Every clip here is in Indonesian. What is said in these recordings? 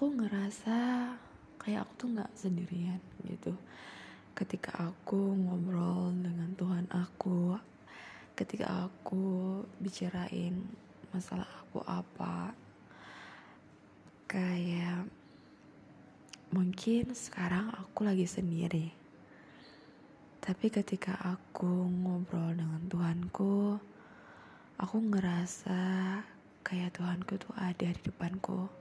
aku ngerasa kayak aku tuh nggak sendirian gitu. Ketika aku ngobrol dengan Tuhan aku ketika aku bicarain masalah aku apa kayak mungkin sekarang aku lagi sendiri. Tapi ketika aku ngobrol dengan Tuhanku aku ngerasa kayak Tuhanku tuh ada di depanku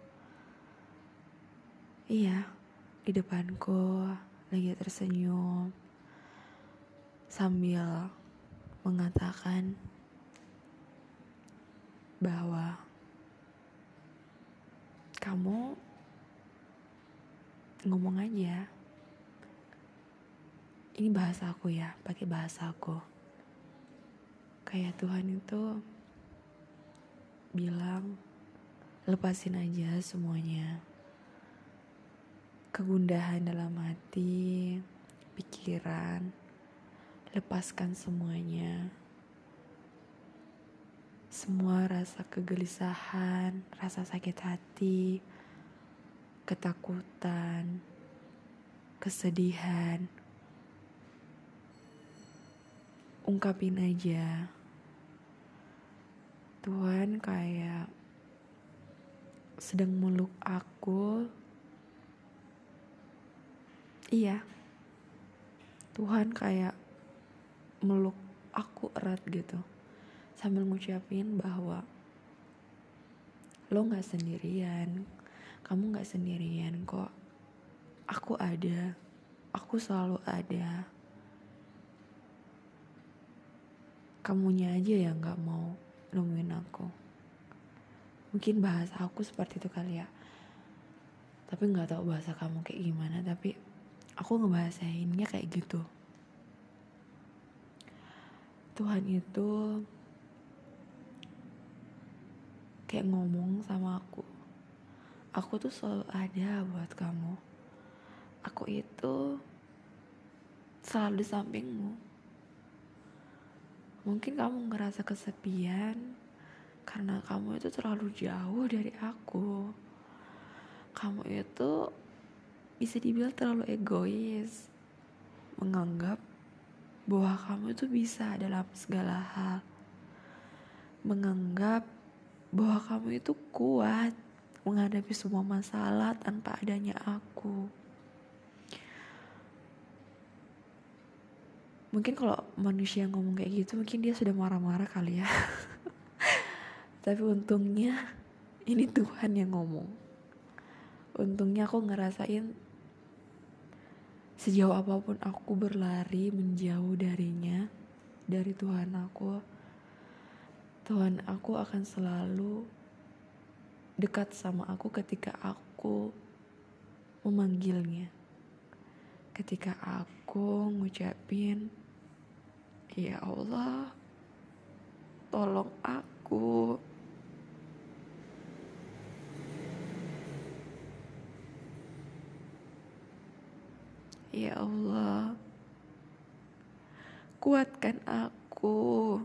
iya di depanku lagi tersenyum sambil mengatakan bahwa kamu ngomong aja. Ini bahasa aku ya pakai bahasa aku. Kayak Tuhan itu bilang lepasin aja semuanya kegundahan dalam hati, pikiran, lepaskan semuanya. Semua rasa kegelisahan, rasa sakit hati, ketakutan, kesedihan. Ungkapin aja. Tuhan kayak sedang meluk aku iya. Tuhan kayak meluk aku erat gitu. Sambil ngucapin bahwa lo nggak sendirian. Kamu nggak sendirian kok. Aku ada. Aku selalu ada. Kamunya aja yang nggak mau nemuin aku. Mungkin bahasa aku seperti itu kali ya. Tapi nggak tahu bahasa kamu kayak gimana tapi aku ngebahasainnya kayak gitu. Tuhan itu kayak ngomong sama aku aku tuh selalu ada buat kamu. Aku itu selalu di sampingmu. Mungkin kamu ngerasa kesepian karena kamu itu terlalu jauh dari aku. Kamu itu bisa dibilang terlalu egois menganggap bahwa kamu itu bisa dalam segala hal. Menganggap bahwa kamu itu kuat menghadapi semua masalah tanpa adanya aku. Mungkin kalau manusia ngomong kayak gitu mungkin dia sudah marah-marah kali ya. Tapi untungnya ini Tuhan yang ngomong. Untungnya aku ngerasain Sejauh apa pun aku berlari menjauh darinya, dari Tuhan aku, Tuhan aku akan selalu dekat sama aku ketika aku memanggilnya. Ketika aku ngucapin, Ya Allah, tolong aku. Ya Allah, kuatkan aku.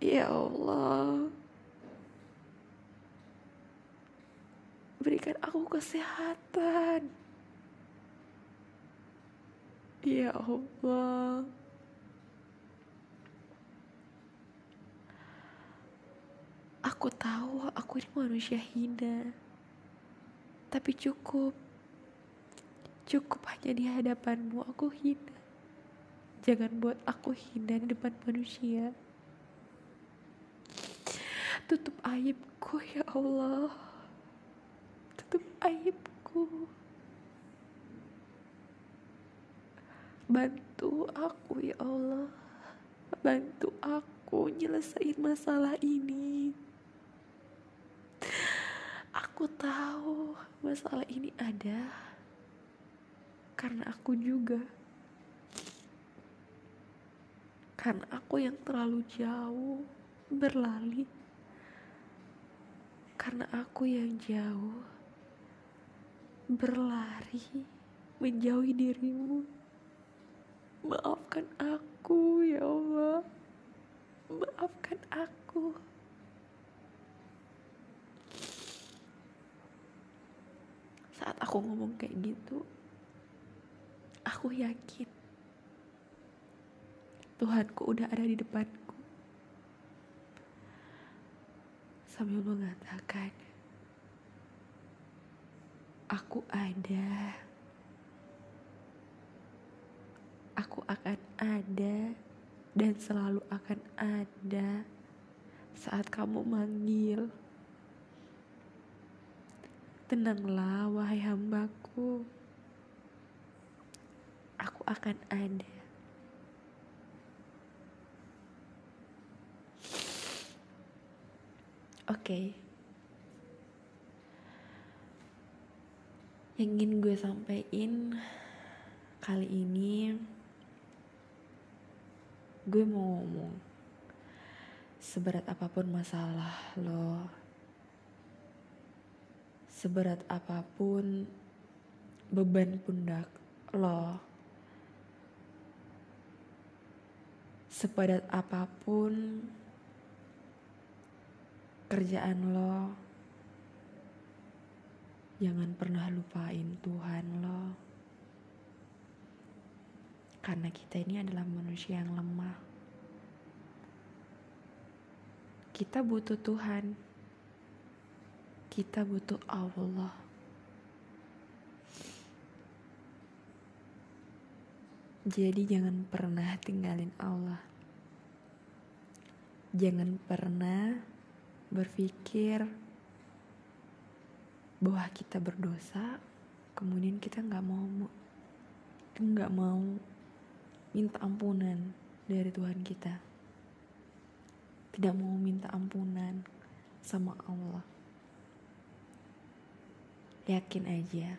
Ya Allah, berikan aku kesehatan. Ya Allah, aku tahu aku ini manusia hina. Tapi cukup. Cukup hanya di hadapanmu aku hina. Jangan buat aku hina di depan manusia. Tutup aibku ya Allah. Tutup aibku. Bantu aku ya Allah. Bantu aku nyelesain masalah ini. Aku tahu masalah ini ada karena aku juga. Karena aku yang terlalu jauh berlari. Karena aku yang jauh berlari menjauhi dirimu. Maafkan aku ya Allah. Maafkan aku. Aku ngomong kayak gitu, aku yakin Tuhanku udah ada di depanku. Sambil mengatakan, aku ada. Aku akan ada dan selalu akan ada saat kamu manggil. Tenanglah, wahai hambaku. Aku akan ada. Oke. Okay. Yang ingin gue sampaikan kali ini gue mau ngomong seberat apa pun masalah lo seberat apa pun beban pundak lo, sepadat apa pun kerjaan lo, jangan pernah lupain Tuhan lo. Karena kita ini adalah manusia yang lemah. Kita butuh Tuhan kita butuh Allah. Jadi jangan pernah tinggalin Allah. Jangan pernah berpikir bahwa kita berdosa, kemudian kita nggak mau nggak mau minta ampunan dari Tuhan kita. Tidak mau minta ampunan sama Allah yakin aja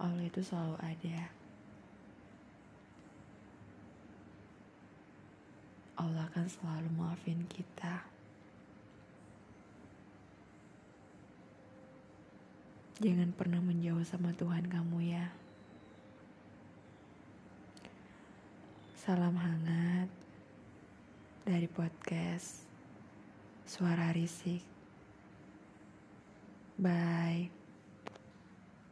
Allah itu selalu ada. Allah akan selalu maafin kita. Jangan pernah menjauh sama Tuhan kamu ya. Salam hangat dari podcast Suara Risik Bye.